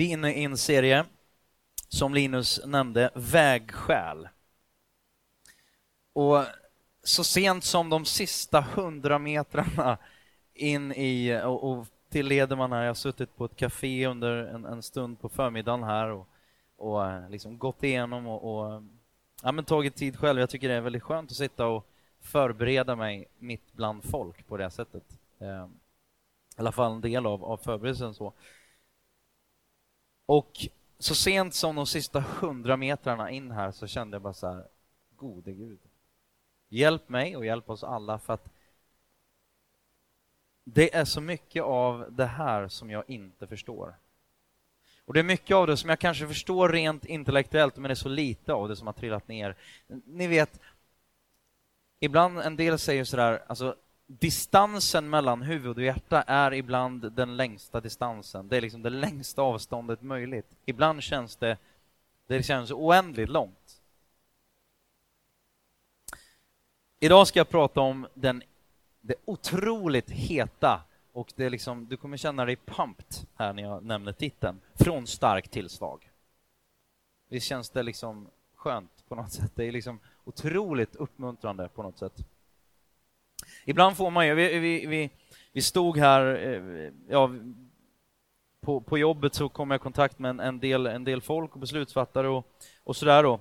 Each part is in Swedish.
Vi är inne i en serie, som Linus nämnde, Vägskäl. Och så sent som de sista hundra metrarna in i, och, och till Lederman här, jag har suttit på ett café under en, en stund på förmiddagen här och, och eh, liksom gått igenom och, och ja, men tagit tid själv. Jag tycker det är väldigt skönt att sitta och förbereda mig mitt bland folk på det sättet. Eh, I alla fall en del av, av förberedelsen så. Och så sent som de sista hundra metrarna in här så kände jag bara så här, gode gud. Hjälp mig och hjälp oss alla för att det är så mycket av det här som jag inte förstår. Och det är mycket av det som jag kanske förstår rent intellektuellt, men det är så lite av det som har trillat ner. Ni vet, ibland en del säger sådär, alltså distansen mellan huvud och hjärta är ibland den längsta distansen. Det är liksom det längsta avståndet möjligt. Ibland känns det, det känns oändligt långt. Idag ska jag prata om den, det otroligt heta och det är liksom, du kommer känna dig pumped här när jag nämner titeln. Från stark till svag. Visst känns det liksom skönt på något sätt? Det är liksom otroligt uppmuntrande på något sätt. Ibland får man ju, vi, vi, vi, vi stod här, eh, ja, på, på jobbet så kom jag i kontakt med en, en, del, en del folk och beslutsfattare och, och sådär då.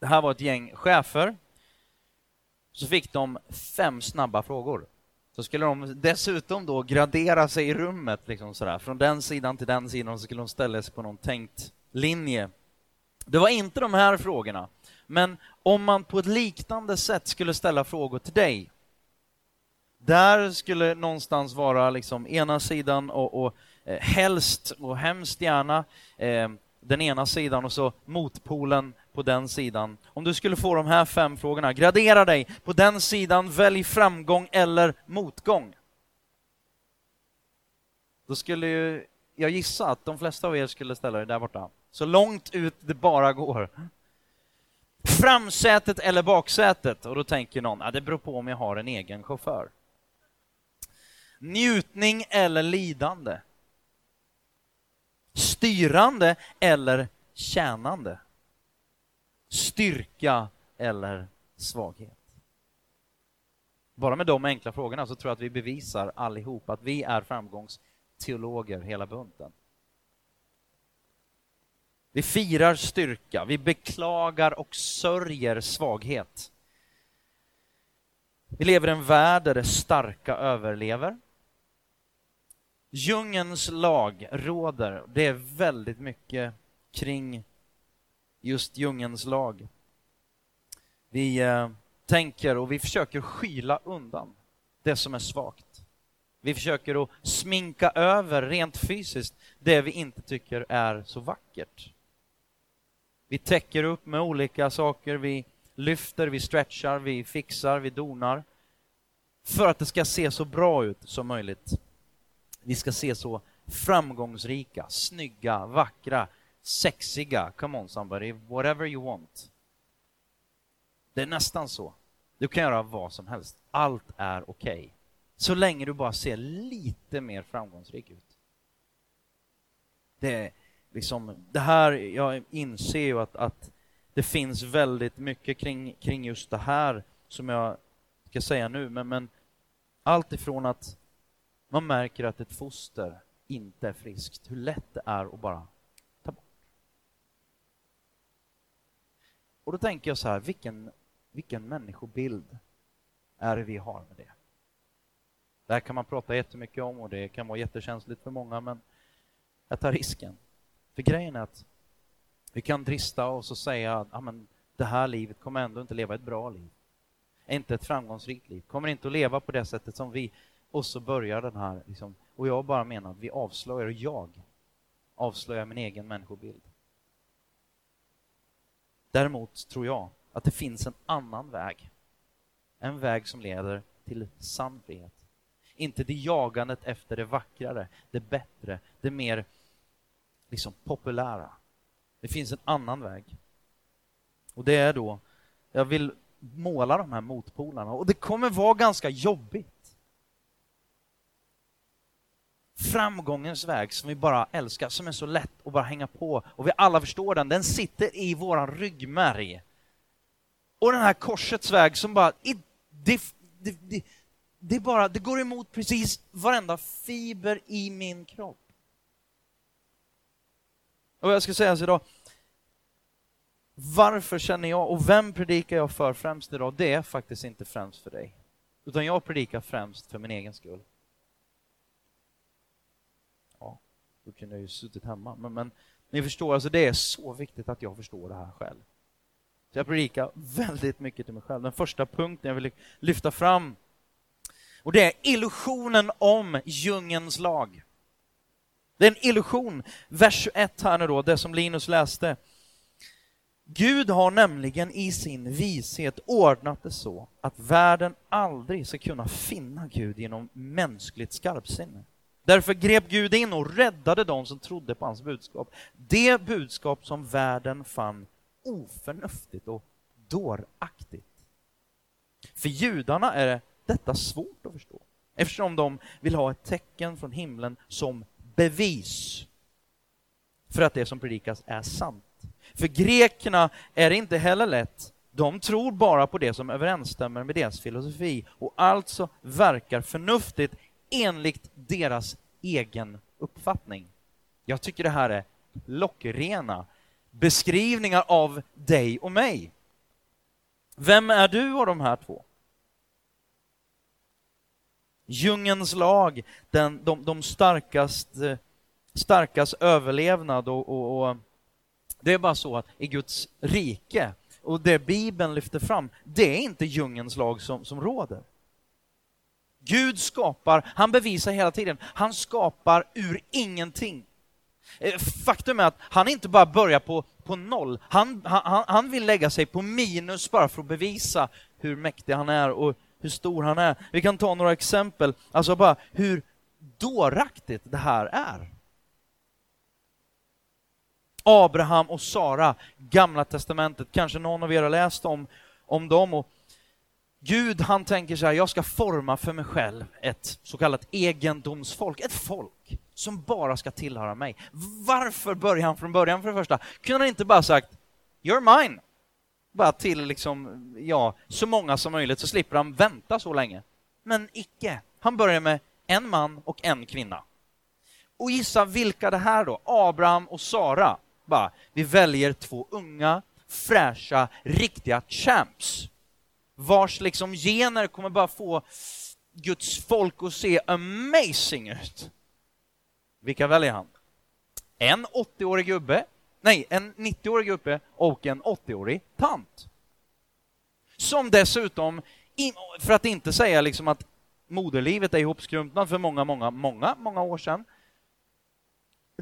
Det här var ett gäng chefer. Så fick de fem snabba frågor. Så skulle de dessutom då gradera sig i rummet, liksom sådär. från den sidan till den sidan, och så skulle de ställa sig på någon tänkt linje. Det var inte de här frågorna, men om man på ett liknande sätt skulle ställa frågor till dig, där skulle någonstans vara liksom ena sidan och, och eh, helst och hemskt gärna eh, den ena sidan och så motpolen på den sidan. Om du skulle få de här fem frågorna, gradera dig på den sidan, välj framgång eller motgång. Då skulle ju, jag gissa att de flesta av er skulle ställa er där borta. Så långt ut det bara går. Framsätet eller baksätet? Och då tänker någon, ja, det beror på om jag har en egen chaufför. Njutning eller lidande? Styrande eller tjänande? Styrka eller svaghet? Bara med de enkla frågorna så tror jag att vi bevisar allihop att vi är framgångsteologer hela bunten. Vi firar styrka, vi beklagar och sörjer svaghet. Vi lever i en värld där det starka överlever Djungens lag råder. Det är väldigt mycket kring just djungens lag. Vi eh, tänker och vi försöker skyla undan det som är svagt. Vi försöker att sminka över rent fysiskt det vi inte tycker är så vackert. Vi täcker upp med olika saker, vi lyfter, vi stretchar, vi fixar, vi donar för att det ska se så bra ut som möjligt. Vi ska se så framgångsrika, snygga, vackra, sexiga. Come on somebody, whatever you want. Det är nästan så. Du kan göra vad som helst. Allt är okej. Okay. Så länge du bara ser lite mer framgångsrik ut. Det är liksom, det här, jag inser ju att, att det finns väldigt mycket kring, kring just det här som jag ska säga nu, men, men allt ifrån att man märker att ett foster inte är friskt, hur lätt det är att bara ta bort. Och då tänker jag så här, vilken, vilken människobild är det vi har med det? Det här kan man prata jättemycket om och det kan vara jättekänsligt för många, men jag tar risken. För grejen är att vi kan drista oss och säga att ah, men det här livet kommer ändå inte leva ett bra liv. Inte ett framgångsrikt liv. Kommer inte att leva på det sättet som vi och så börjar den här, liksom, och jag bara menar att vi avslöjar, jag avslöjar min egen människobild. Däremot tror jag att det finns en annan väg. En väg som leder till sann frihet. Inte det jagandet efter det vackrare, det bättre, det mer liksom populära. Det finns en annan väg. Och det är då, jag vill måla de här motpolarna och det kommer vara ganska jobbigt framgångens väg som vi bara älskar, som är så lätt att bara hänga på och vi alla förstår den, den sitter i våran ryggmärg. Och den här korsets väg som bara, det, det, det, det, bara, det går emot precis varenda fiber i min kropp. Och jag ska säga så idag, varför känner jag och vem predikar jag för främst idag? Det är faktiskt inte främst för dig, utan jag predikar främst för min egen skull. Ja, då kunde jag ju suttit hemma, men, men ni förstår, alltså det är så viktigt att jag förstår det här själv. Så jag predikar väldigt mycket till mig själv. Den första punkten jag vill lyfta fram, och det är illusionen om djungens lag. Det är en illusion. Vers 21 här nu då, det som Linus läste. Gud har nämligen i sin vishet ordnat det så att världen aldrig ska kunna finna Gud genom mänskligt skarpsinne. Därför grep Gud in och räddade dem som trodde på hans budskap. Det budskap som världen fann oförnuftigt och dåraktigt. För judarna är detta svårt att förstå eftersom de vill ha ett tecken från himlen som bevis för att det som predikas är sant. För grekerna är det inte heller lätt. De tror bara på det som överensstämmer med deras filosofi och alltså verkar förnuftigt enligt deras egen uppfattning. Jag tycker det här är lockrena beskrivningar av dig och mig. Vem är du av de här två? Djungens lag, den, de, de starkast, starkas överlevnad och, och, och det är bara så att i Guds rike, och det Bibeln lyfter fram, det är inte djungens lag som, som råder. Gud skapar, han bevisar hela tiden, han skapar ur ingenting. Eh, faktum är att han inte bara börjar på, på noll, han, han, han vill lägga sig på minus bara för att bevisa hur mäktig han är och hur stor han är. Vi kan ta några exempel, alltså bara hur dåraktigt det här är. Abraham och Sara, Gamla Testamentet, kanske någon av er har läst om, om dem. Och Gud han tänker så här, jag ska forma för mig själv ett så kallat egendomsfolk, ett folk som bara ska tillhöra mig. Varför börjar han från början för det första? Kunde han inte bara sagt You're mine? Bara till liksom, ja, så många som möjligt så slipper han vänta så länge. Men icke. Han börjar med en man och en kvinna. Och gissa vilka det här då? Abraham och Sara. Bara, vi väljer två unga, fräscha, riktiga champs. Vars liksom gener kommer bara få Guds folk att se amazing ut. Vilka väljer han? En 80-årig gubbe, nej, en 90-årig gubbe och en 80-årig tant. Som dessutom, för att inte säga liksom att moderlivet är ihopskrumpnat för många, många, många, många år sedan,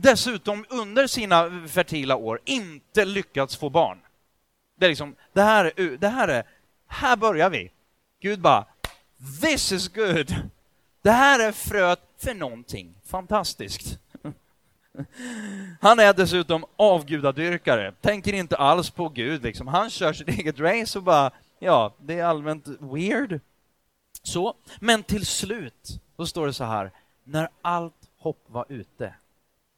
dessutom under sina fertila år inte lyckats få barn. Det är liksom, det här är, det här är, här börjar vi. Gud bara, this is good. Det här är fröet för någonting fantastiskt. Han är dessutom avgudadyrkare, tänker inte alls på Gud liksom. Han kör sitt eget race och bara, ja, det är allmänt weird. Så, men till slut, då står det så här, när allt hopp var ute,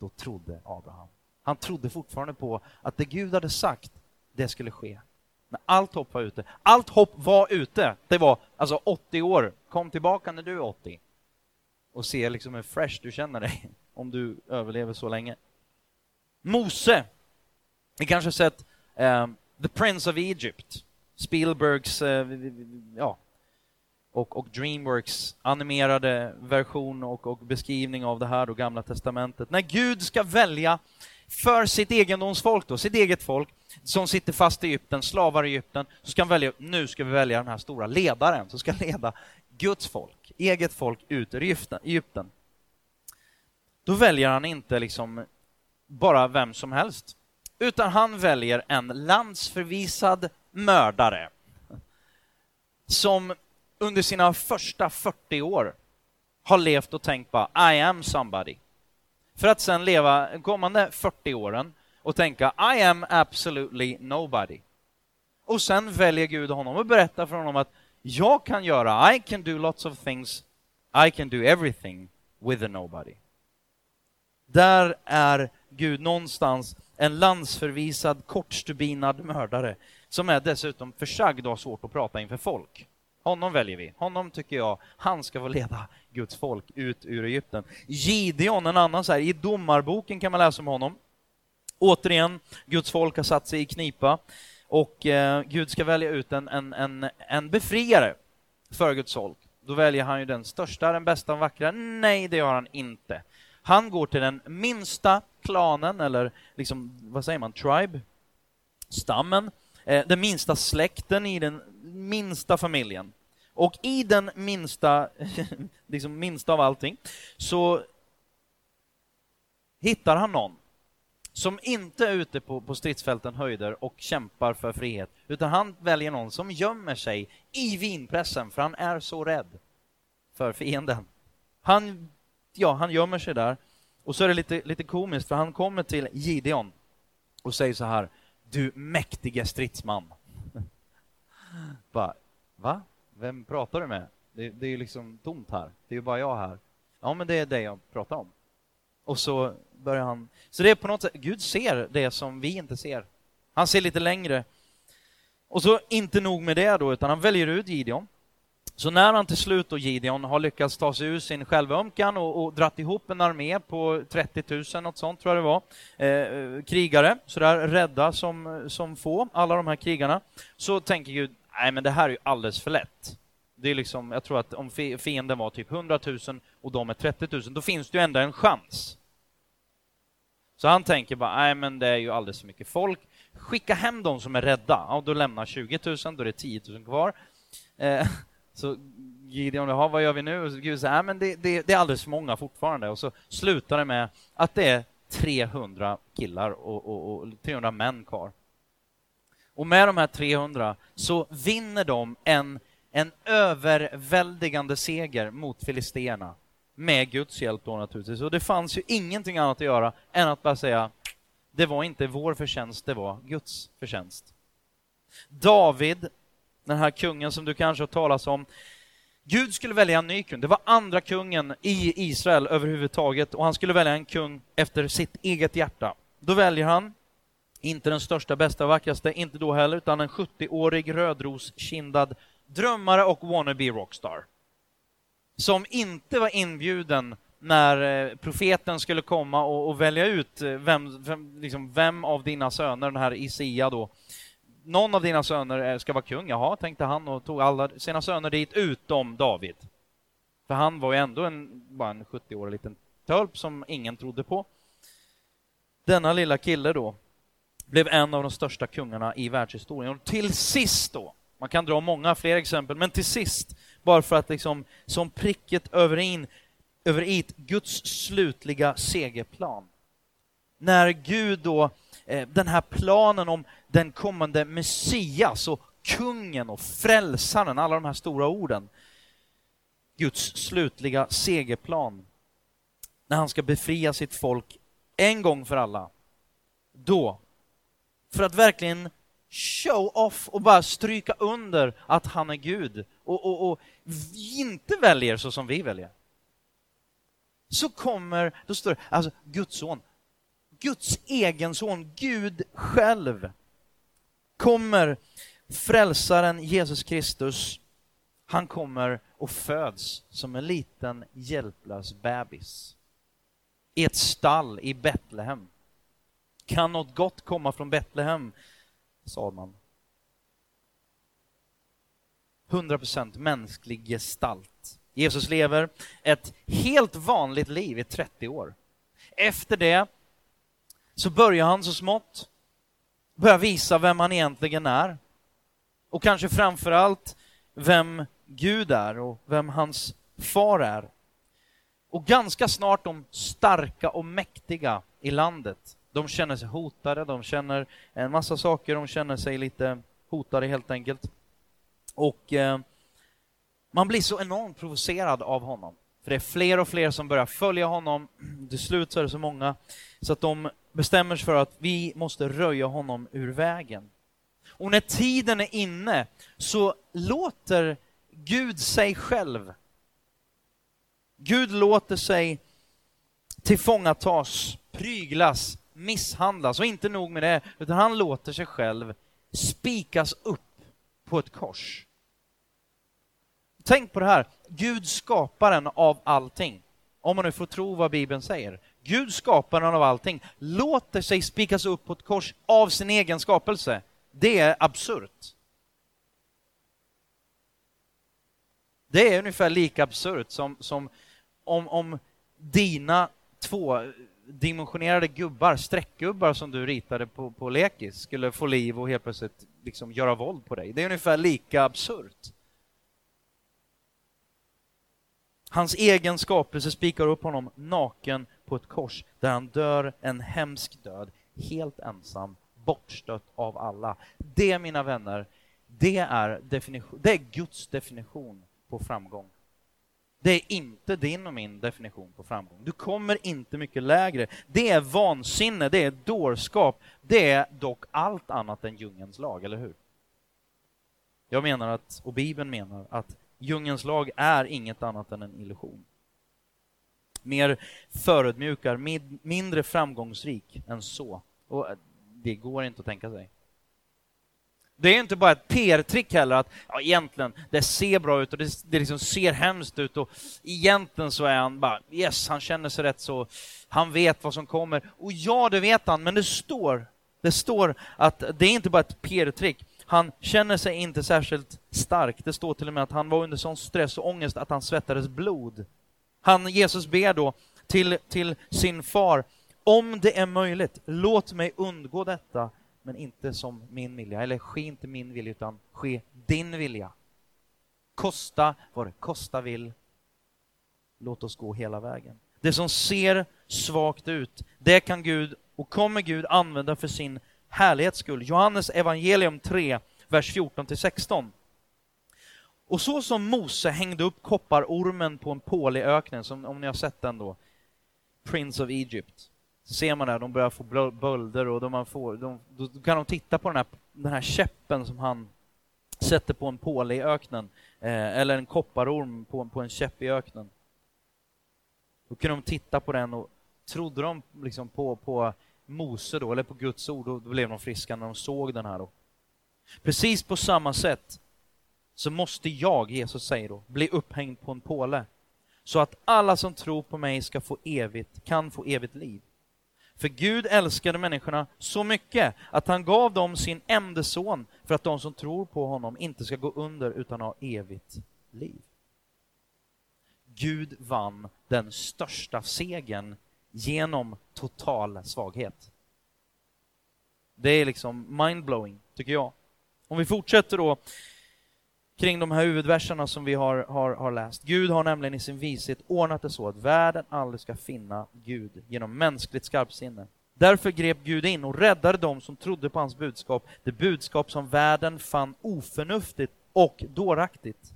då trodde Abraham. Han trodde fortfarande på att det Gud hade sagt, det skulle ske. När allt hopp var ute. Allt hopp var ute. Det var alltså 80 år. Kom tillbaka när du är 80 och se liksom hur fresh du känner dig om du överlever så länge. Mose. Ni kanske sett um, The Prince of Egypt. Spielbergs uh, ja, och, och Dreamworks animerade version och, och beskrivning av det här, då Gamla Testamentet. När Gud ska välja för sitt egendomsfolk, då, sitt eget folk, som sitter fast i Egypten, slavar i Egypten, så ska han välja, nu ska vi välja den här stora ledaren som ska leda Guds folk, eget folk ut ur Egypten. Då väljer han inte liksom bara vem som helst, utan han väljer en landsförvisad mördare som under sina första 40 år har levt och tänkt bara I am somebody. För att sen leva de kommande 40 åren och tänka I am absolutely nobody. Och sen väljer Gud honom och berättar för honom att jag kan göra, I can do lots of things, I can do everything with a nobody. Där är Gud någonstans en landsförvisad, kortstubinad mördare som är dessutom försagd och har svårt att prata inför folk. Honom väljer vi. Honom tycker jag, han ska få leda Guds folk ut ur Egypten. Gideon, en annan så här, i domarboken kan man läsa om honom. Återigen, Guds folk har satt sig i knipa och eh, Gud ska välja ut en, en, en, en befriare för Guds folk. Då väljer han ju den största, den bästa, den vackra. Nej, det gör han inte. Han går till den minsta klanen, eller liksom, vad säger man, tribe? Stammen. Eh, den minsta släkten i den minsta familjen. Och i den minsta, liksom minsta av allting, så hittar han någon som inte är ute på, på stridsfälten höjder och kämpar för frihet, utan han väljer någon som gömmer sig i vinpressen, för han är så rädd för fienden. Han, ja, han gömmer sig där. Och så är det lite, lite komiskt, för han kommer till Gideon och säger så här, du mäktige stridsman. Bara, va? Vem pratar du med? Det, det är ju liksom tomt här. Det är ju bara jag här. Ja, men det är det jag pratar om. Och så börjar han... Så det är på något sätt, Gud ser det som vi inte ser. Han ser lite längre. Och så inte nog med det då, utan han väljer ut Gideon. Så när han till slut då, Gideon, har lyckats ta sig ur sin självömkan och, och dratt ihop en armé på 30 000, något sånt tror jag det var, eh, eh, krigare, sådär rädda som, som få, alla de här krigarna, så tänker Gud, nej men det här är ju alldeles för lätt. Det är liksom, jag tror att om fienden var typ 100 000 och de är 30 000, då finns det ju ändå en chans. Så han tänker bara, nej men det är ju alldeles för mycket folk. Skicka hem de som är rädda. Ja, då lämnar 20 000, då är det 10 000 kvar. Eh, så Gideon, jaha, vad gör vi nu? Och så Gud säger, nej men det, det, det, är alldeles för många fortfarande. Och så slutar det med att det är 300 killar och, och, och 300 män kvar. Och med de här 300 så vinner de en, en överväldigande seger mot filisterna med Guds hjälp då naturligtvis. Och det fanns ju ingenting annat att göra än att bara säga det var inte vår förtjänst, det var Guds förtjänst. David, den här kungen som du kanske har talat om, Gud skulle välja en ny kung. Det var andra kungen i Israel överhuvudtaget och han skulle välja en kung efter sitt eget hjärta. Då väljer han inte den största, bästa, vackraste, inte då heller, utan en 70-årig rödroskindad drömmare och wannabe rockstar som inte var inbjuden när eh, profeten skulle komma och, och välja ut eh, vem, vem, liksom, vem, av dina söner, den här Isia då, någon av dina söner eh, ska vara kung. Jaha, tänkte han och tog alla sina söner dit utom David. För han var ju ändå en, bara en 70-årig liten tölp som ingen trodde på. Denna lilla kille då blev en av de största kungarna i världshistorien. Och till sist då, man kan dra många fler exempel, men till sist bara för att liksom, som pricket över in, över it, Guds slutliga segerplan. När Gud då, eh, den här planen om den kommande Messias och kungen och frälsaren, alla de här stora orden. Guds slutliga segerplan. När han ska befria sitt folk en gång för alla. Då, för att verkligen show off och bara stryka under att han är Gud och, och, och inte väljer så som vi väljer. Så kommer, då står det, alltså Guds son, Guds egen son, Gud själv, kommer frälsaren Jesus Kristus, han kommer och föds som en liten hjälplös bebis i ett stall i Betlehem. Kan något gott komma från Betlehem? sa man. 100% mänsklig gestalt. Jesus lever ett helt vanligt liv i 30 år. Efter det så börjar han så smått börja visa vem han egentligen är. Och kanske framför allt vem Gud är och vem hans far är. Och ganska snart de starka och mäktiga i landet de känner sig hotade, de känner en massa saker, de känner sig lite hotade helt enkelt. Och eh, man blir så enormt provocerad av honom. För det är fler och fler som börjar följa honom. Till slut så är det så många så att de bestämmer sig för att vi måste röja honom ur vägen. Och när tiden är inne så låter Gud sig själv. Gud låter sig tillfångatas, pryglas, misshandlas och inte nog med det, utan han låter sig själv spikas upp på ett kors. Tänk på det här, Gud skaparen av allting, om man nu får tro vad Bibeln säger. Gud skaparen av allting låter sig spikas upp på ett kors av sin egen skapelse. Det är absurt. Det är ungefär lika absurt som, som om, om dina Dimensionerade gubbar, streckgubbar som du ritade på, på lekis, skulle få liv och helt plötsligt liksom göra våld på dig. Det är ungefär lika absurt. Hans egen skapelse spikar upp honom naken på ett kors där han dör en hemsk död, helt ensam, bortstött av alla. Det, mina vänner, det är, definition, det är Guds definition på framgång. Det är inte din och min definition på framgång. Du kommer inte mycket lägre. Det är vansinne, det är dårskap. Det är dock allt annat än djungelns lag, eller hur? Jag menar att, och Bibeln menar, att djungelns lag är inget annat än en illusion. Mer förödmjukar, mindre framgångsrik än så. Och eh, det går inte att tänka sig. Det är inte bara ett PR-trick heller att ja, egentligen, det ser bra ut och det, det liksom ser hemskt ut och egentligen så är han bara yes, han känner sig rätt så, han vet vad som kommer. Och ja, det vet han, men det står, det står att det är inte bara ett PR-trick. Han känner sig inte särskilt stark. Det står till och med att han var under sån stress och ångest att han svettades blod. Han, Jesus ber då till, till sin far, om det är möjligt, låt mig undgå detta men inte som min vilja. Eller ske inte min vilja, utan ske din vilja. Kosta vad det kosta vill. Låt oss gå hela vägen. Det som ser svagt ut, det kan Gud och kommer Gud använda för sin härlighets skull. Johannes evangelium 3, vers 14 16. Och så som Mose hängde upp kopparormen på en påle i öknen, som om ni har sett den då, Prince of Egypt, så ser man där, de börjar få bölder och de man får, de, då kan de titta på den här, den här käppen som han sätter på en påle i öknen, eh, eller en kopparorm på, på en käpp i öknen. Då kunde de titta på den och trodde de liksom på, på Mose då, eller på Guds ord, då, då blev de friska när de såg den här då. Precis på samma sätt så måste jag, Jesus säger då, bli upphängd på en påle så att alla som tror på mig ska få evigt, kan få evigt liv. För Gud älskade människorna så mycket att han gav dem sin enda son för att de som tror på honom inte ska gå under utan ha evigt liv. Gud vann den största segern genom total svaghet. Det är liksom mindblowing, tycker jag. Om vi fortsätter då kring de här huvudverserna som vi har, har, har läst. Gud har nämligen i sin vishet ordnat det så att världen aldrig ska finna Gud genom mänskligt skarpsinne. Därför grep Gud in och räddade dem som trodde på hans budskap, det budskap som världen fann oförnuftigt och dåraktigt.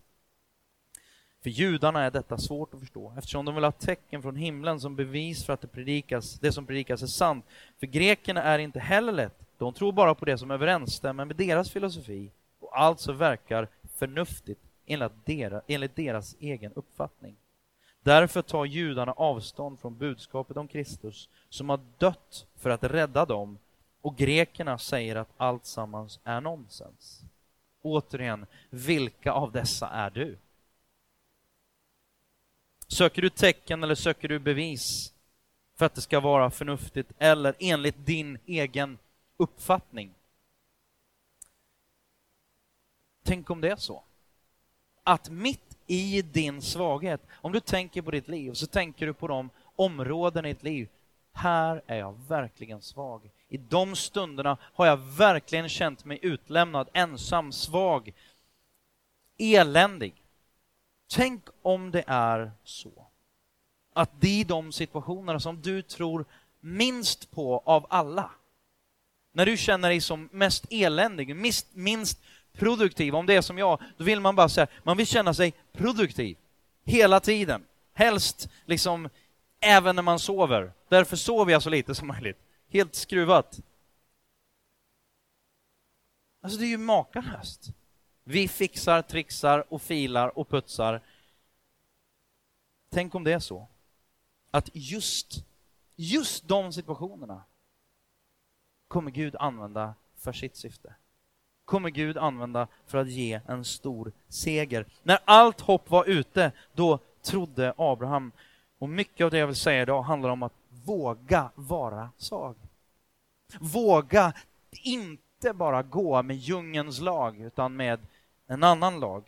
För judarna är detta svårt att förstå, eftersom de vill ha tecken från himlen som bevis för att det, predikas, det som predikas är sant. För grekerna är inte heller lätt, de tror bara på det som överensstämmer med deras filosofi och alltså verkar förnuftigt enligt deras, enligt deras egen uppfattning. Därför tar judarna avstånd från budskapet om Kristus som har dött för att rädda dem och grekerna säger att allt sammans är nonsens. Återigen, vilka av dessa är du? Söker du tecken eller söker du bevis för att det ska vara förnuftigt eller enligt din egen uppfattning? Tänk om det är så. Att mitt i din svaghet, om du tänker på ditt liv, så tänker du på de områden i ditt liv. Här är jag verkligen svag. I de stunderna har jag verkligen känt mig utlämnad, ensam, svag, eländig. Tänk om det är så att det är de situationerna som du tror minst på av alla, när du känner dig som mest eländig, minst, minst produktiv, om det är som jag, då vill man bara säga, man vill känna sig produktiv hela tiden. Helst liksom även när man sover. Därför sover jag så lite som möjligt. Helt skruvat. Alltså det är ju makalöst. Vi fixar, trixar och filar och putsar. Tänk om det är så att just just de situationerna kommer Gud använda för sitt syfte. Kommer Gud använda för att ge en stor seger. När allt hopp var ute, då trodde Abraham. Och mycket av det jag vill säga idag handlar om att våga vara svag. Våga inte bara gå med djungens lag, utan med en annan lag.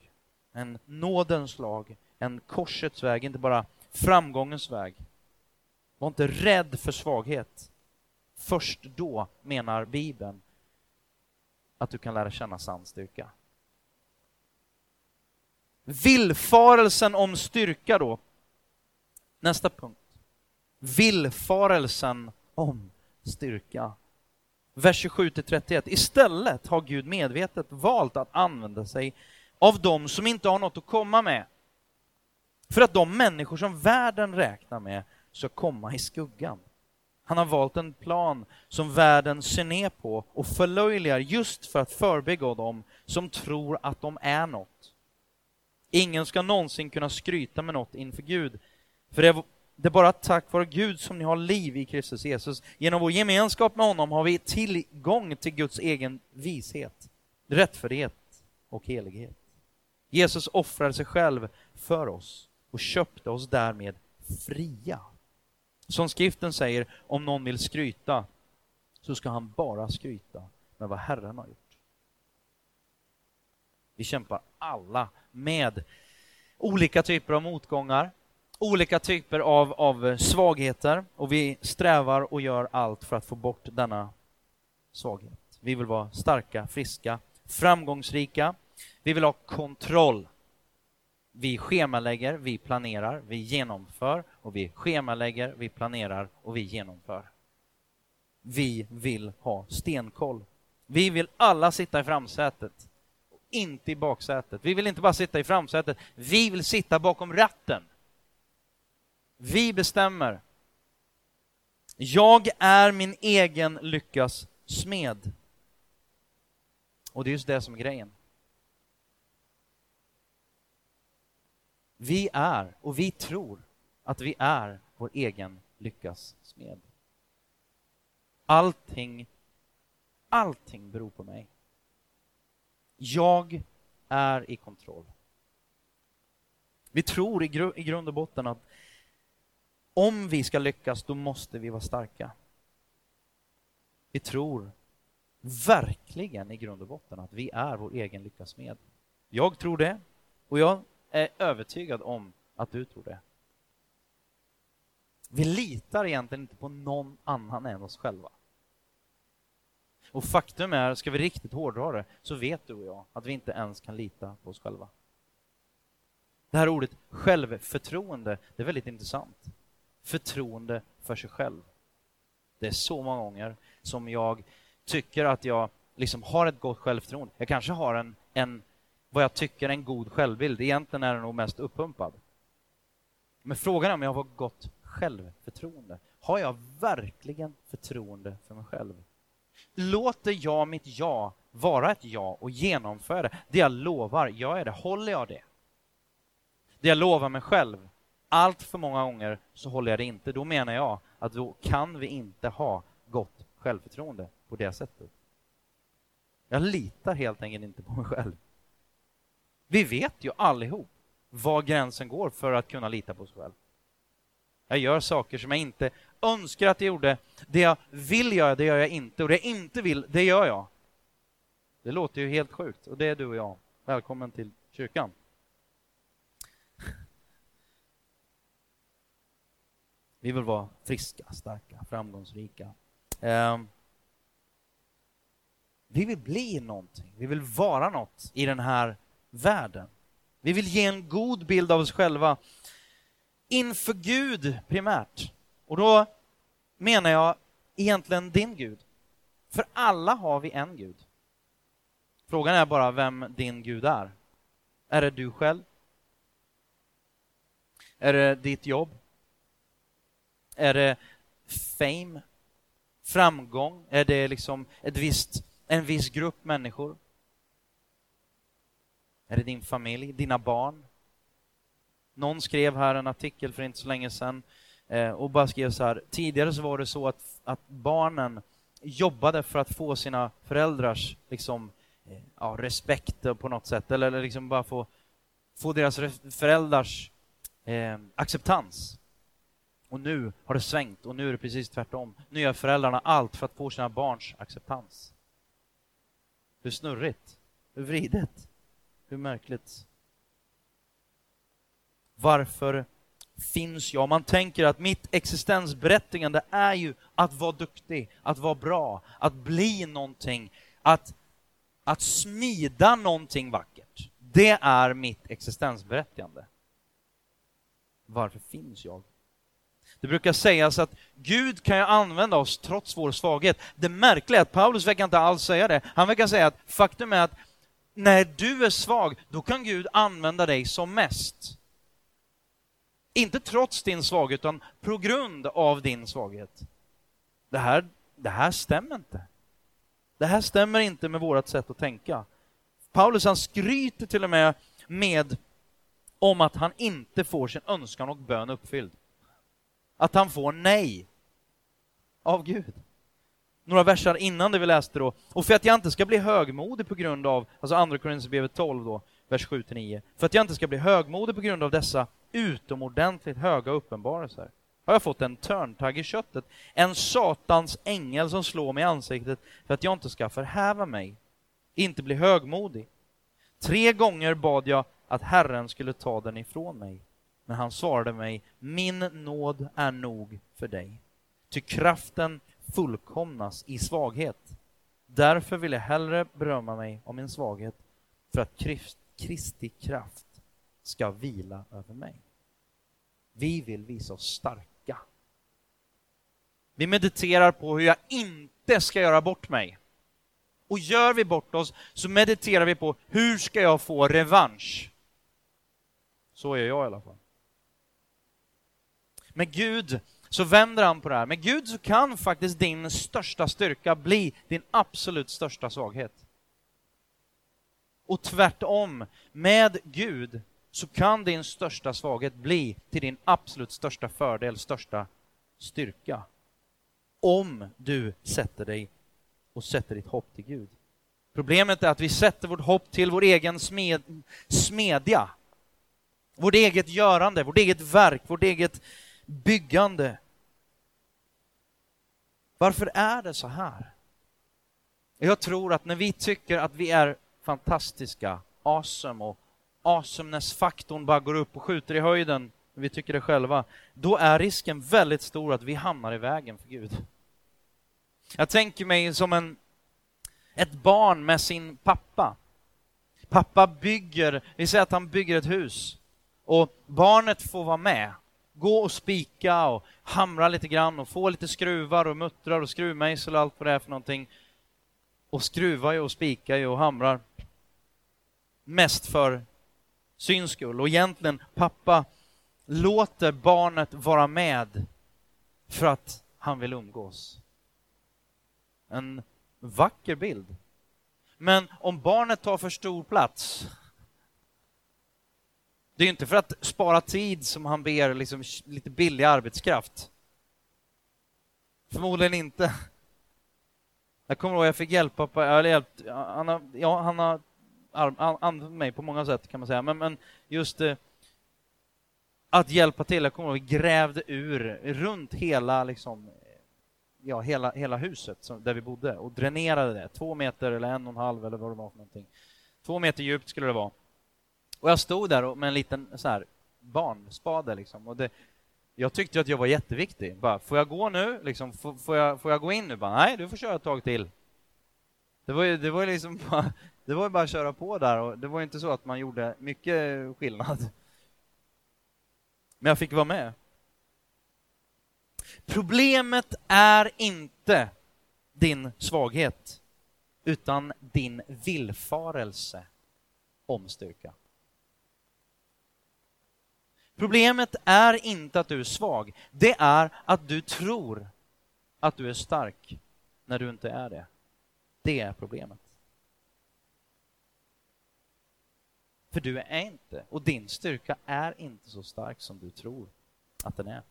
En nådens lag, en korsets väg, inte bara framgångens väg. Var inte rädd för svaghet. Först då, menar Bibeln, att du kan lära känna sann styrka. Villfarelsen om styrka då. Nästa punkt. Villfarelsen om styrka. Vers 27 31. Istället har Gud medvetet valt att använda sig av dem som inte har något att komma med. För att de människor som världen räknar med ska komma i skuggan. Han har valt en plan som världen ser ner på och förlöjligar just för att förbigå dem som tror att de är något. Ingen ska någonsin kunna skryta med något inför Gud, för det är, det är bara tack vare Gud som ni har liv i Kristus Jesus. Genom vår gemenskap med honom har vi tillgång till Guds egen vishet, rättfärdighet och helighet. Jesus offrade sig själv för oss och köpte oss därmed fria. Som skriften säger, om någon vill skryta så ska han bara skryta med vad Herren har gjort. Vi kämpar alla med olika typer av motgångar, olika typer av, av svagheter och vi strävar och gör allt för att få bort denna svaghet. Vi vill vara starka, friska, framgångsrika. Vi vill ha kontroll vi schemalägger, vi planerar, vi genomför och vi schemalägger, vi planerar och vi genomför. Vi vill ha stenkoll. Vi vill alla sitta i framsätet, inte i baksätet. Vi vill inte bara sitta i framsätet, vi vill sitta bakom ratten. Vi bestämmer. Jag är min egen lyckas smed. Och det är just det som är grejen. Vi är, och vi tror, att vi är vår egen lyckas smed. Allting, allting beror på mig. Jag är i kontroll. Vi tror i, gru i grund och botten att om vi ska lyckas, då måste vi vara starka. Vi tror verkligen i grund och botten att vi är vår egen lyckas med. Jag tror det, och jag är övertygad om att du tror det. Vi litar egentligen inte på någon annan än oss själva. Och faktum är, ska vi riktigt hårdra det, så vet du och jag att vi inte ens kan lita på oss själva. Det här ordet självförtroende, det är väldigt intressant. Förtroende för sig själv. Det är så många gånger som jag tycker att jag liksom har ett gott självförtroende. Jag kanske har en, en vad jag tycker är en god självbild. Egentligen är den nog mest uppumpad. Men frågan är om jag har gott självförtroende. Har jag verkligen förtroende för mig själv? Låter jag mitt ja vara ett ja och genomföra det? Det jag lovar, gör jag det? Håller jag det? Det jag lovar mig själv, allt för många gånger så håller jag det inte. Då menar jag att då kan vi inte ha gott självförtroende på det sättet. Jag litar helt enkelt inte på mig själv. Vi vet ju allihop var gränsen går för att kunna lita på sig själv. Jag gör saker som jag inte önskar att jag gjorde. Det jag vill göra, det gör jag inte. Och det jag inte vill, det gör jag. Det låter ju helt sjukt. Och det är du och jag. Välkommen till kyrkan. Vi vill vara friska, starka, framgångsrika. Ehm, vi vill bli någonting. Vi vill vara något i den här världen. Vi vill ge en god bild av oss själva inför Gud primärt. Och då menar jag egentligen din Gud. För alla har vi en Gud. Frågan är bara vem din Gud är. Är det du själv? Är det ditt jobb? Är det fame? Framgång? Är det liksom ett visst, en viss grupp människor? Är det din familj, dina barn? Någon skrev här en artikel för inte så länge sedan eh, och bara skrev så här, tidigare så var det så att, att barnen jobbade för att få sina föräldrars liksom, eh, ja, respekt på något sätt, eller, eller liksom bara få, få deras föräldrars eh, acceptans. Och nu har det svängt och nu är det precis tvärtom. Nu gör föräldrarna allt för att få sina barns acceptans. Hur snurrigt, hur vridet, hur märkligt. Varför finns jag? Man tänker att mitt existensberättigande är ju att vara duktig, att vara bra, att bli någonting, att, att smida någonting vackert. Det är mitt existensberättigande. Varför finns jag? Det brukar sägas att Gud kan ju använda oss trots vår svaghet. Det märkliga är att Paulus verkar inte alls säga det. Han verkar säga att faktum är att när du är svag, då kan Gud använda dig som mest. Inte trots din svaghet, utan på grund av din svaghet. Det här, det här stämmer inte. Det här stämmer inte med vårt sätt att tänka. Paulus han skryter till och med med om att han inte får sin önskan och bön uppfylld. Att han får nej av Gud. Några verser innan det vi läste då. Och för att jag inte ska bli högmodig på grund av, alltså andra Korinthierbrevet 12 då, vers 7-9. För att jag inte ska bli högmodig på grund av dessa utomordentligt höga uppenbarelser har jag fått en törntagg i köttet, en satans ängel som slår mig i ansiktet för att jag inte ska förhäva mig, inte bli högmodig. Tre gånger bad jag att Herren skulle ta den ifrån mig, men han svarade mig, min nåd är nog för dig, ty kraften fullkomnas i svaghet. Därför vill jag hellre berömma mig om min svaghet, för att Kristi kraft ska vila över mig. Vi vill visa oss starka. Vi mediterar på hur jag inte ska göra bort mig. Och gör vi bort oss så mediterar vi på hur ska jag få revansch? Så är jag i alla fall. Men Gud så vänder han på det här. Med Gud så kan faktiskt din största styrka bli din absolut största svaghet. Och tvärtom, med Gud så kan din största svaghet bli till din absolut största fördel, största styrka. Om du sätter dig och sätter ditt hopp till Gud. Problemet är att vi sätter vårt hopp till vår egen smed, smedja. Vårt eget görande, vårt eget verk, vårt eget byggande. Varför är det så här? Jag tror att när vi tycker att vi är fantastiska, awesome och awesomeness-faktorn bara går upp och skjuter i höjden, vi tycker det själva, då är risken väldigt stor att vi hamnar i vägen för Gud. Jag tänker mig som en, ett barn med sin pappa. Pappa bygger, vi säger att han bygger ett hus och barnet får vara med. Gå och spika och hamra lite grann och få lite skruvar och muttrar och skruvmejsel och allt vad det är för någonting. Och skruvar ju och spikar ju och hamrar. Mest för syns skull. Och egentligen, pappa låter barnet vara med för att han vill umgås. En vacker bild. Men om barnet tar för stor plats, det är inte för att spara tid som han ber liksom lite billig arbetskraft. Förmodligen inte. Jag kommer ihåg, jag fick hjälpa, eller hjälpt, han har, ja, han har använt mig på många sätt kan man säga, men, men just eh, att hjälpa till. Jag kommer ihåg, vi grävde ur runt hela, liksom, ja, hela, hela huset som, där vi bodde och dränerade det. Två meter eller en och en halv eller vad det var för någonting. Två meter djupt skulle det vara. Och jag stod där med en liten så här, barnspade liksom. Och det, jag tyckte att jag var jätteviktig. Bara, får jag gå nu? Liksom, får, får, jag, får jag gå in nu? Bara, Nej, du får köra ett tag till. Det var ju, det var liksom bara, det var bara att köra på där och det var inte så att man gjorde mycket skillnad. Men jag fick vara med. Problemet är inte din svaghet, utan din villfarelse om styrka. Problemet är inte att du är svag, det är att du tror att du är stark när du inte är det. Det är problemet. För du är inte, och din styrka är inte så stark som du tror att den är.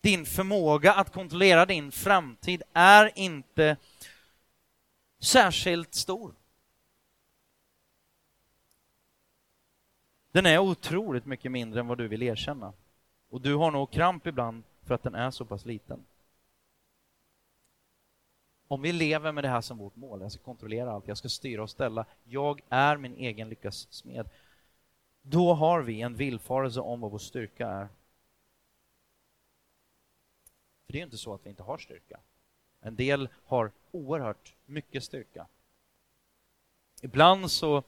din förmåga att kontrollera din framtid är inte särskilt stor. Den är otroligt mycket mindre än vad du vill erkänna. Och du har nog kramp ibland för att den är så pass liten. Om vi lever med det här som vårt mål, jag ska kontrollera allt, jag ska styra och ställa, jag är min egen lyckas smed. Då har vi en villfarelse om vad vår styrka är. För det är inte så att vi inte har styrka. En del har oerhört mycket styrka. Ibland så,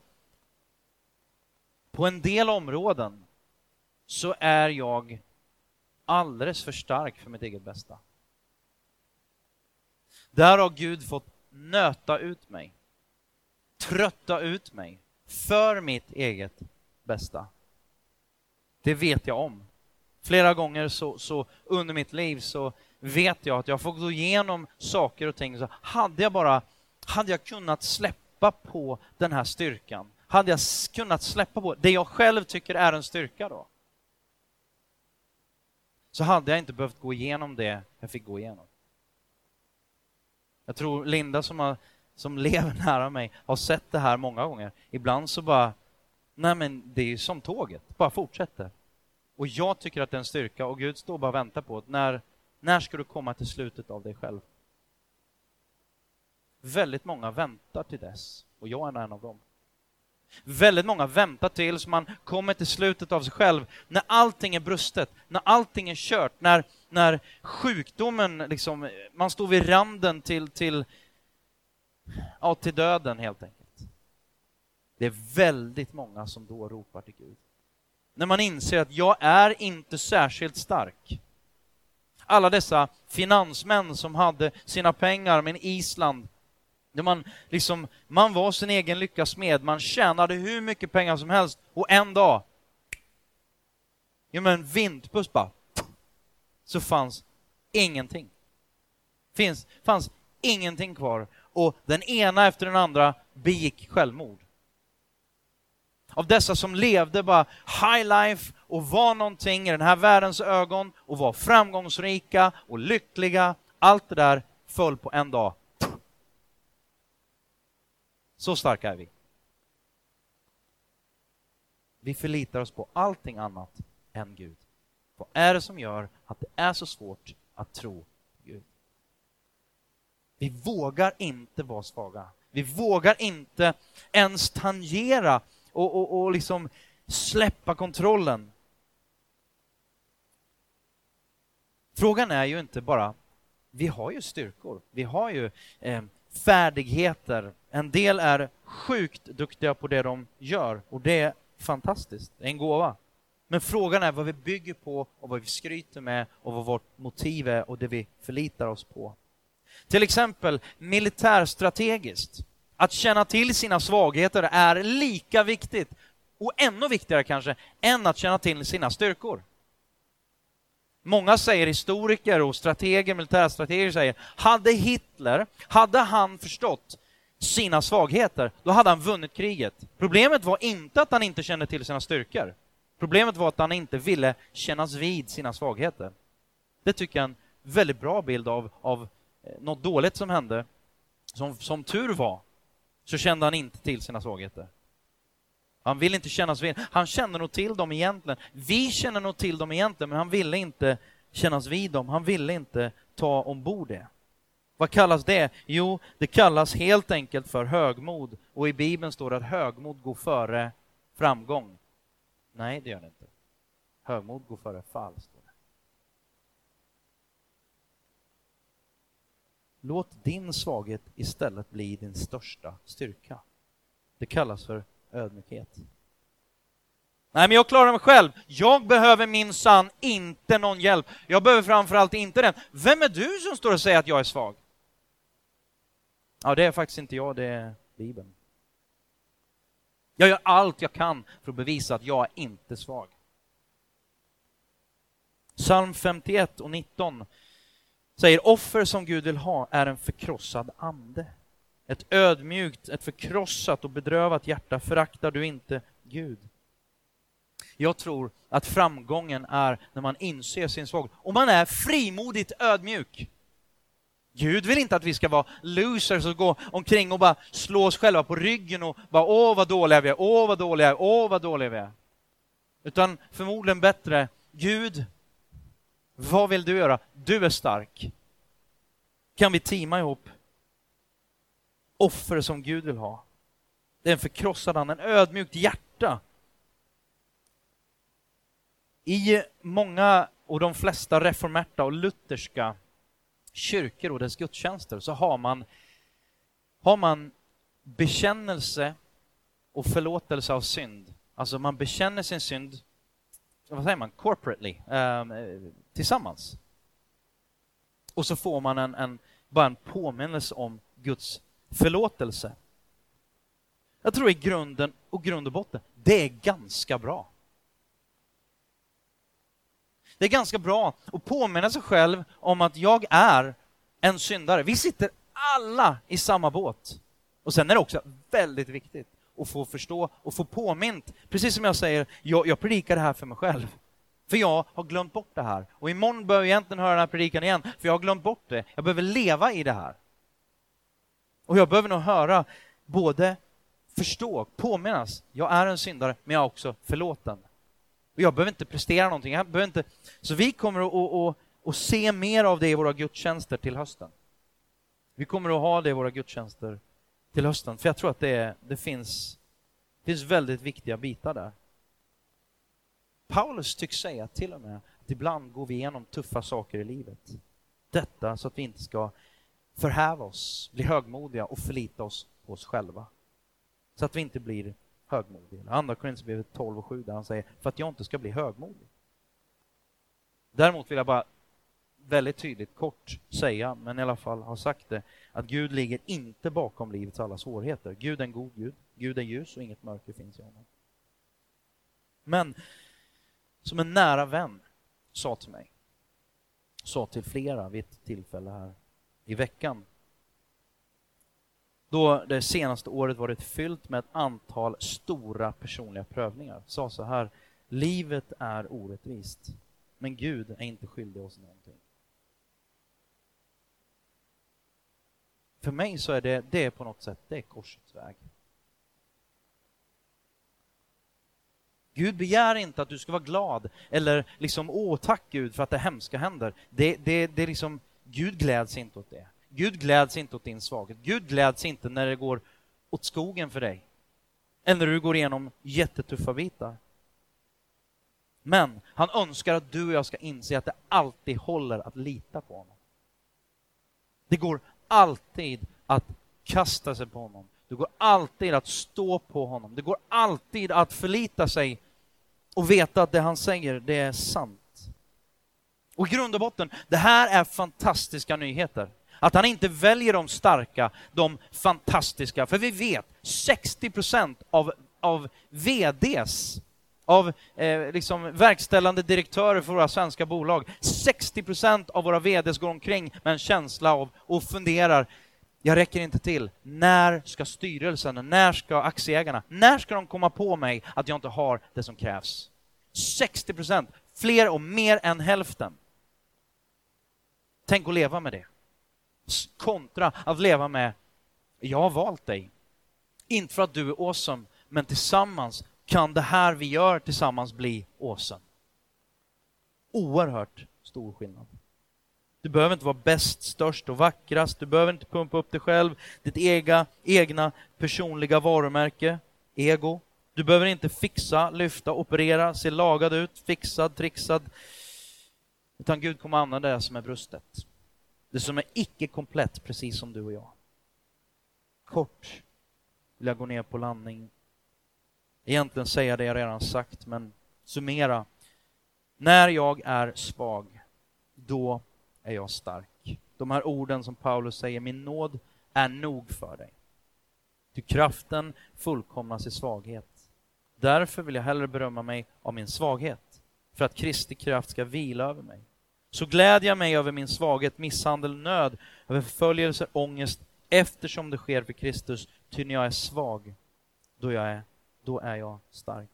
på en del områden, så är jag alldeles för stark för mitt eget bästa. Där har Gud fått nöta ut mig, trötta ut mig för mitt eget bästa. Det vet jag om. Flera gånger så, så under mitt liv så vet jag att jag får gå igenom saker och ting. Så hade jag bara, hade jag kunnat släppa på den här styrkan, hade jag kunnat släppa på det jag själv tycker är en styrka då, så hade jag inte behövt gå igenom det jag fick gå igenom. Jag tror Linda som, har, som lever nära mig har sett det här många gånger. Ibland så bara, nej men det är ju som tåget, bara fortsätter. Och jag tycker att det är en styrka och Gud står bara och väntar på att när, när ska du komma till slutet av dig själv? Väldigt många väntar till dess och jag är en av dem. Väldigt många väntar tills man kommer till slutet av sig själv, när allting är brustet, när allting är kört, när, när sjukdomen, liksom, man står vid randen till, till, ja, till döden helt enkelt. Det är väldigt många som då ropar till Gud. När man inser att jag är inte särskilt stark. Alla dessa finansmän som hade sina pengar men Island där man, liksom, man var sin egen lyckas med, man tjänade hur mycket pengar som helst och en dag, ja men vindpust bara, så fanns ingenting. Finns, fanns ingenting kvar och den ena efter den andra begick självmord. Av dessa som levde bara high life och var någonting i den här världens ögon och var framgångsrika och lyckliga, allt det där föll på en dag så starka är vi. Vi förlitar oss på allting annat än Gud. Vad är det som gör att det är så svårt att tro Gud? Vi vågar inte vara svaga. Vi vågar inte ens tangera och, och, och liksom släppa kontrollen. Frågan är ju inte bara, vi har ju styrkor, vi har ju eh, färdigheter. En del är sjukt duktiga på det de gör och det är fantastiskt, det är en gåva. Men frågan är vad vi bygger på och vad vi skryter med och vad vårt motiv är och det vi förlitar oss på. Till exempel militärstrategiskt. Att känna till sina svagheter är lika viktigt, och ännu viktigare kanske, än att känna till sina styrkor. Många säger, historiker och strateger, militärstrateger säger, hade Hitler, hade han förstått sina svagheter, då hade han vunnit kriget. Problemet var inte att han inte kände till sina styrkor. Problemet var att han inte ville kännas vid sina svagheter. Det tycker jag är en väldigt bra bild av, av eh, något dåligt som hände. Som, som tur var, så kände han inte till sina svagheter. Han vill inte kännas vid. Han känner nog till dem egentligen. Vi känner nog till dem egentligen, men han ville inte kännas vid dem. Han ville inte ta ombord det. Vad kallas det? Jo, det kallas helt enkelt för högmod. Och i Bibeln står det att högmod går före framgång. Nej, det gör det inte. Högmod går före fall, står det. Låt din svaghet istället bli din största styrka. Det kallas för ödmjukhet. Nej, men jag klarar mig själv. Jag behöver min sann inte någon hjälp. Jag behöver framförallt inte den. Vem är du som står och säger att jag är svag? Ja, det är faktiskt inte jag, det är Bibeln. Jag gör allt jag kan för att bevisa att jag är inte svag. Psalm 51 och 19 säger offer som Gud vill ha är en förkrossad ande. Ett ödmjukt, ett förkrossat och bedrövat hjärta föraktar du inte Gud. Jag tror att framgången är när man inser sin svaghet och man är frimodigt ödmjuk. Gud vill inte att vi ska vara losers och gå omkring och bara slå oss själva på ryggen och bara åh vad dåliga vi är, åh vad dåliga vi är, åh vad dåliga vi är. Utan förmodligen bättre, Gud, vad vill du göra? Du är stark. Kan vi teama ihop? Offer som Gud vill ha. Det är en förkrossad ande, en ödmjukt hjärta. I många och de flesta reformerta och lutherska kyrkor och dess gudstjänster så har man, har man bekännelse och förlåtelse av synd. Alltså man bekänner sin synd, vad säger man, corporately, eh, tillsammans. Och så får man en, en, bara en påminnelse om Guds förlåtelse. Jag tror i grunden och grund och botten, det är ganska bra. Det är ganska bra att påminna sig själv om att jag är en syndare. Vi sitter alla i samma båt. Och sen är det också väldigt viktigt att få förstå och få påmint. Precis som jag säger, jag, jag predikar det här för mig själv. För jag har glömt bort det här. Och imorgon behöver jag egentligen höra den här predikan igen, för jag har glömt bort det. Jag behöver leva i det här. Och jag behöver nog höra både förstå, påminnas, jag är en syndare, men jag är också förlåten. Och jag behöver inte prestera någonting. Jag behöver inte... Så vi kommer att, att, att, att se mer av det i våra gudstjänster till hösten. Vi kommer att ha det i våra gudstjänster till hösten, för jag tror att det, det finns, finns väldigt viktiga bitar där. Paulus tycks säga till och med att ibland går vi igenom tuffa saker i livet. Detta så att vi inte ska förhäva oss, bli högmodiga och förlita oss på oss själva. Så att vi inte blir högmodiga. Andra Korinthierbrevet 12 och 7 där han säger för att jag inte ska bli högmodig. Däremot vill jag bara väldigt tydligt, kort säga, men i alla fall ha sagt det, att Gud ligger inte bakom livets alla svårigheter. Gud är en god Gud. Gud är ljus och inget mörker finns i honom. Men som en nära vän sa till mig, sa till flera vid ett tillfälle här i veckan, då det senaste året varit fyllt med ett antal stora personliga prövningar, sa så här, livet är orättvist, men Gud är inte skyldig oss någonting. För mig så är det, det är på något sätt, det är korsets väg. Gud begär inte att du ska vara glad eller liksom, åh tack Gud för att det hemska händer. Det, det, det är liksom, Gud gläds inte åt det. Gud gläds inte åt din svaghet. Gud gläds inte när det går åt skogen för dig. Eller när du går igenom jättetuffa bitar. Men han önskar att du och jag ska inse att det alltid håller att lita på honom. Det går alltid att kasta sig på honom. Det går alltid att stå på honom. Det går alltid att förlita sig och veta att det han säger, det är sant. Och i grund och botten, det här är fantastiska nyheter. Att han inte väljer de starka, de fantastiska. För vi vet, 60 procent av, av VDs, av eh, liksom verkställande direktörer för våra svenska bolag, 60 procent av våra VDs går omkring med en känsla av och funderar, jag räcker inte till. När ska styrelsen, när ska aktieägarna, när ska de komma på mig att jag inte har det som krävs? 60 procent, fler och mer än hälften. Tänk att leva med det kontra att leva med jag har valt dig. Inte för att du är awesome, men tillsammans kan det här vi gör tillsammans bli awesome. Oerhört stor skillnad. Du behöver inte vara bäst, störst och vackrast. Du behöver inte pumpa upp dig själv, ditt ega, egna personliga varumärke, ego. Du behöver inte fixa, lyfta, operera, se lagad ut, fixad, trixad. Utan Gud kommer använda det som är brustet. Det som är icke komplett, precis som du och jag. Kort vill jag gå ner på landning. Egentligen säga det jag redan sagt, men summera. När jag är svag, då är jag stark. De här orden som Paulus säger, min nåd är nog för dig. Ty kraften fullkomnas i svaghet. Därför vill jag hellre berömma mig av min svaghet, för att Kristi kraft ska vila över mig. Så glädjer jag mig över min svaghet, misshandel, nöd, över förföljelse, ångest, eftersom det sker för Kristus. Ty när jag är svag, då, jag är, då är jag stark.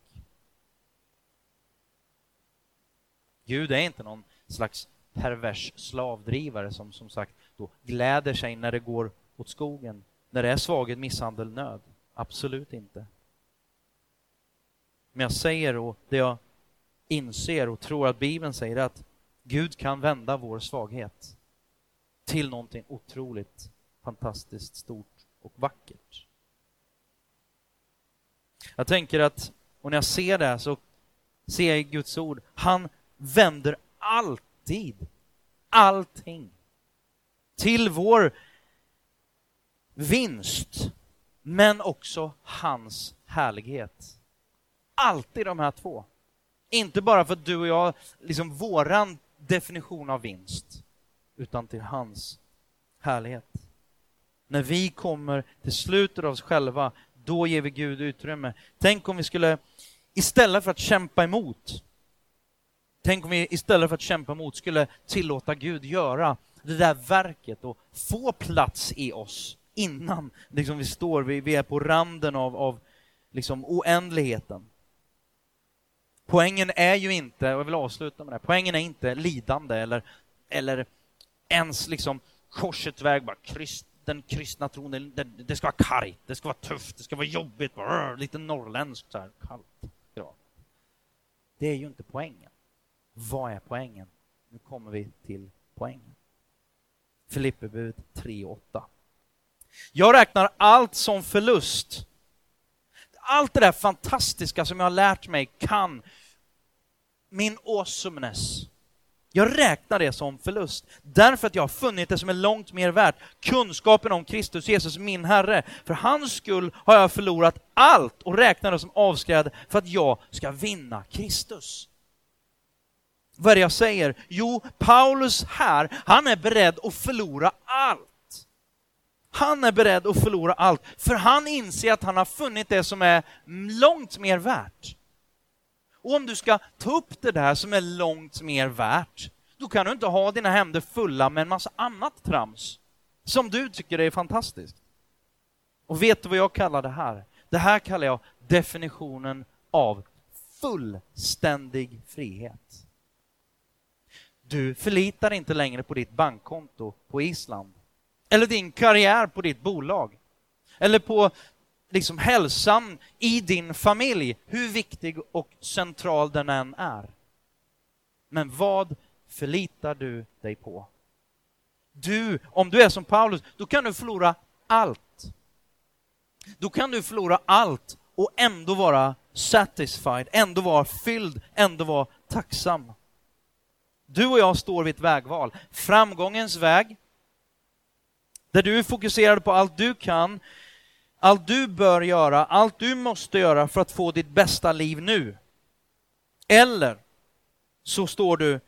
Gud är inte någon slags pervers slavdrivare som som sagt då gläder sig när det går åt skogen, när det är svaghet, misshandel, nöd. Absolut inte. Men jag säger och det jag inser och tror att Bibeln säger att Gud kan vända vår svaghet till någonting otroligt fantastiskt stort och vackert. Jag tänker att, och när jag ser det så ser jag i Guds ord, han vänder alltid allting till vår vinst, men också hans härlighet. Alltid de här två. Inte bara för att du och jag, liksom våran definition av vinst, utan till hans härlighet. När vi kommer till slutet av oss själva, då ger vi Gud utrymme. Tänk om vi skulle, istället för att kämpa emot, tänk om vi istället för att kämpa emot skulle tillåta Gud göra det där verket och få plats i oss innan liksom vi står, vi, vi är på randen av, av liksom oändligheten. Poängen är ju inte, och jag vill avsluta med det, poängen är inte lidande eller, eller ens liksom korsets väg, bara krist, den kristna tron, det, det ska vara kargt, det ska vara tufft, det ska vara jobbigt, bara, lite norrländskt så här, kallt. Ja. Det är ju inte poängen. Vad är poängen? Nu kommer vi till poängen. Filipperbud 3.8. Jag räknar allt som förlust. Allt det där fantastiska som jag har lärt mig kan min awesomeness. Jag räknar det som förlust, därför att jag har funnit det som är långt mer värt. Kunskapen om Kristus Jesus, min Herre. För hans skull har jag förlorat allt och räknar det som avskräd för att jag ska vinna Kristus. Vad är det jag säger? Jo, Paulus här, han är beredd att förlora allt. Han är beredd att förlora allt, för han inser att han har funnit det som är långt mer värt. Och om du ska ta upp det där som är långt mer värt, då kan du inte ha dina händer fulla med en massa annat trams som du tycker är fantastiskt. Och vet du vad jag kallar det här? Det här kallar jag definitionen av fullständig frihet. Du förlitar inte längre på ditt bankkonto på Island. Eller din karriär på ditt bolag. Eller på liksom hälsan i din familj, hur viktig och central den än är. Men vad förlitar du dig på? Du, om du är som Paulus, då kan du förlora allt. Då kan du förlora allt och ändå vara satisfied, ändå vara fylld, ändå vara tacksam. Du och jag står vid ett vägval. Framgångens väg, där du är fokuserad på allt du kan, allt du bör göra, allt du måste göra för att få ditt bästa liv nu. Eller så står du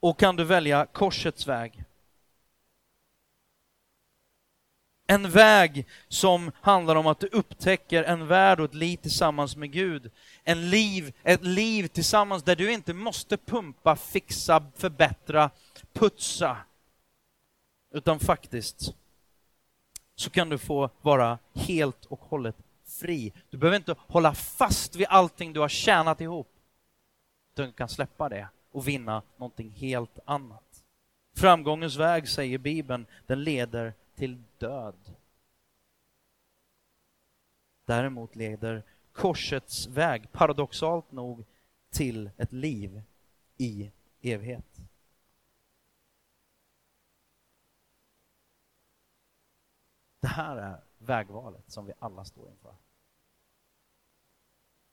och kan du välja korsets väg. En väg som handlar om att du upptäcker en värld och ett liv tillsammans med Gud. En liv, ett liv tillsammans där du inte måste pumpa, fixa, förbättra, putsa. Utan faktiskt så kan du få vara helt och hållet fri. Du behöver inte hålla fast vid allting du har tjänat ihop. Du kan släppa det och vinna någonting helt annat. Framgångens väg, säger Bibeln, den leder till död. Däremot leder korsets väg, paradoxalt nog, till ett liv i evighet. Här är vägvalet som vi alla står inför.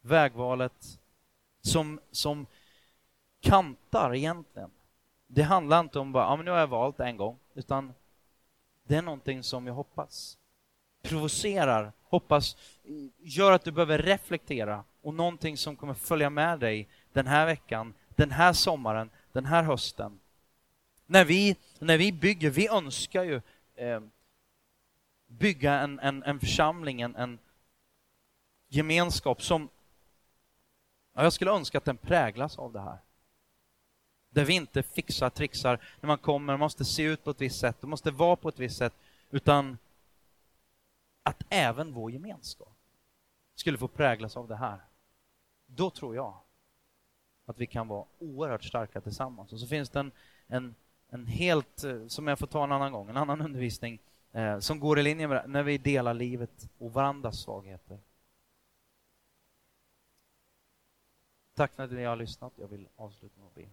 Vägvalet som, som kantar egentligen. Det handlar inte om bara, ja men nu har jag valt en gång, utan det är någonting som jag hoppas provocerar, hoppas gör att du behöver reflektera och någonting som kommer följa med dig den här veckan, den här sommaren, den här hösten. När vi, när vi bygger, vi önskar ju eh, bygga en, en, en församling, en, en gemenskap som ja, jag skulle önska att den präglas av det här. Där vi inte fixar, trixar när man kommer, måste se ut på ett visst sätt, det måste vara på ett visst sätt, utan att även vår gemenskap skulle få präglas av det här. Då tror jag Att vi kan vara oerhört starka tillsammans. Och så finns det en, en, en helt, eh, som jag får ta en annan gång, en annan undervisning eh, som går i linje med det, när vi delar livet och varandras svagheter. Tack för att ni har lyssnat. Jag vill avsluta med att be.